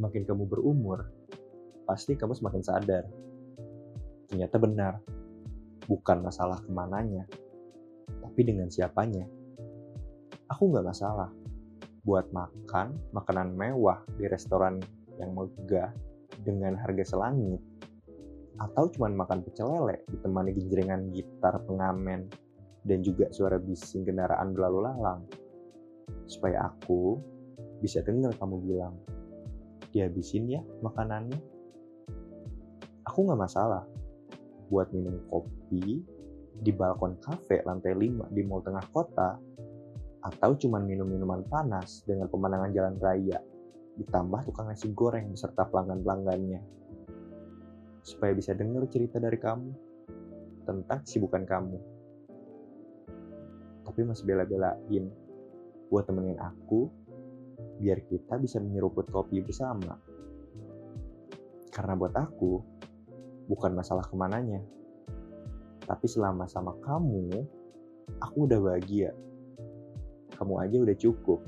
Semakin kamu berumur, pasti kamu semakin sadar. Ternyata benar, bukan masalah ke mananya, tapi dengan siapanya. Aku nggak masalah buat makan makanan mewah di restoran yang megah dengan harga selangit atau cuma makan pecel lele ditemani genjrengan gitar pengamen dan juga suara bising kendaraan berlalu lalang supaya aku bisa dengar kamu bilang dihabisin ya makanannya aku nggak masalah buat minum kopi di balkon kafe lantai 5 di mall tengah kota atau cuma minum minuman panas dengan pemandangan jalan raya, ditambah tukang nasi goreng beserta pelanggan-pelanggannya. Supaya bisa dengar cerita dari kamu tentang kesibukan kamu. Tapi masih bela-belain buat temenin aku biar kita bisa menyeruput kopi bersama. Karena buat aku, bukan masalah ke mananya. Tapi selama sama kamu, aku udah bahagia kamu aja udah cukup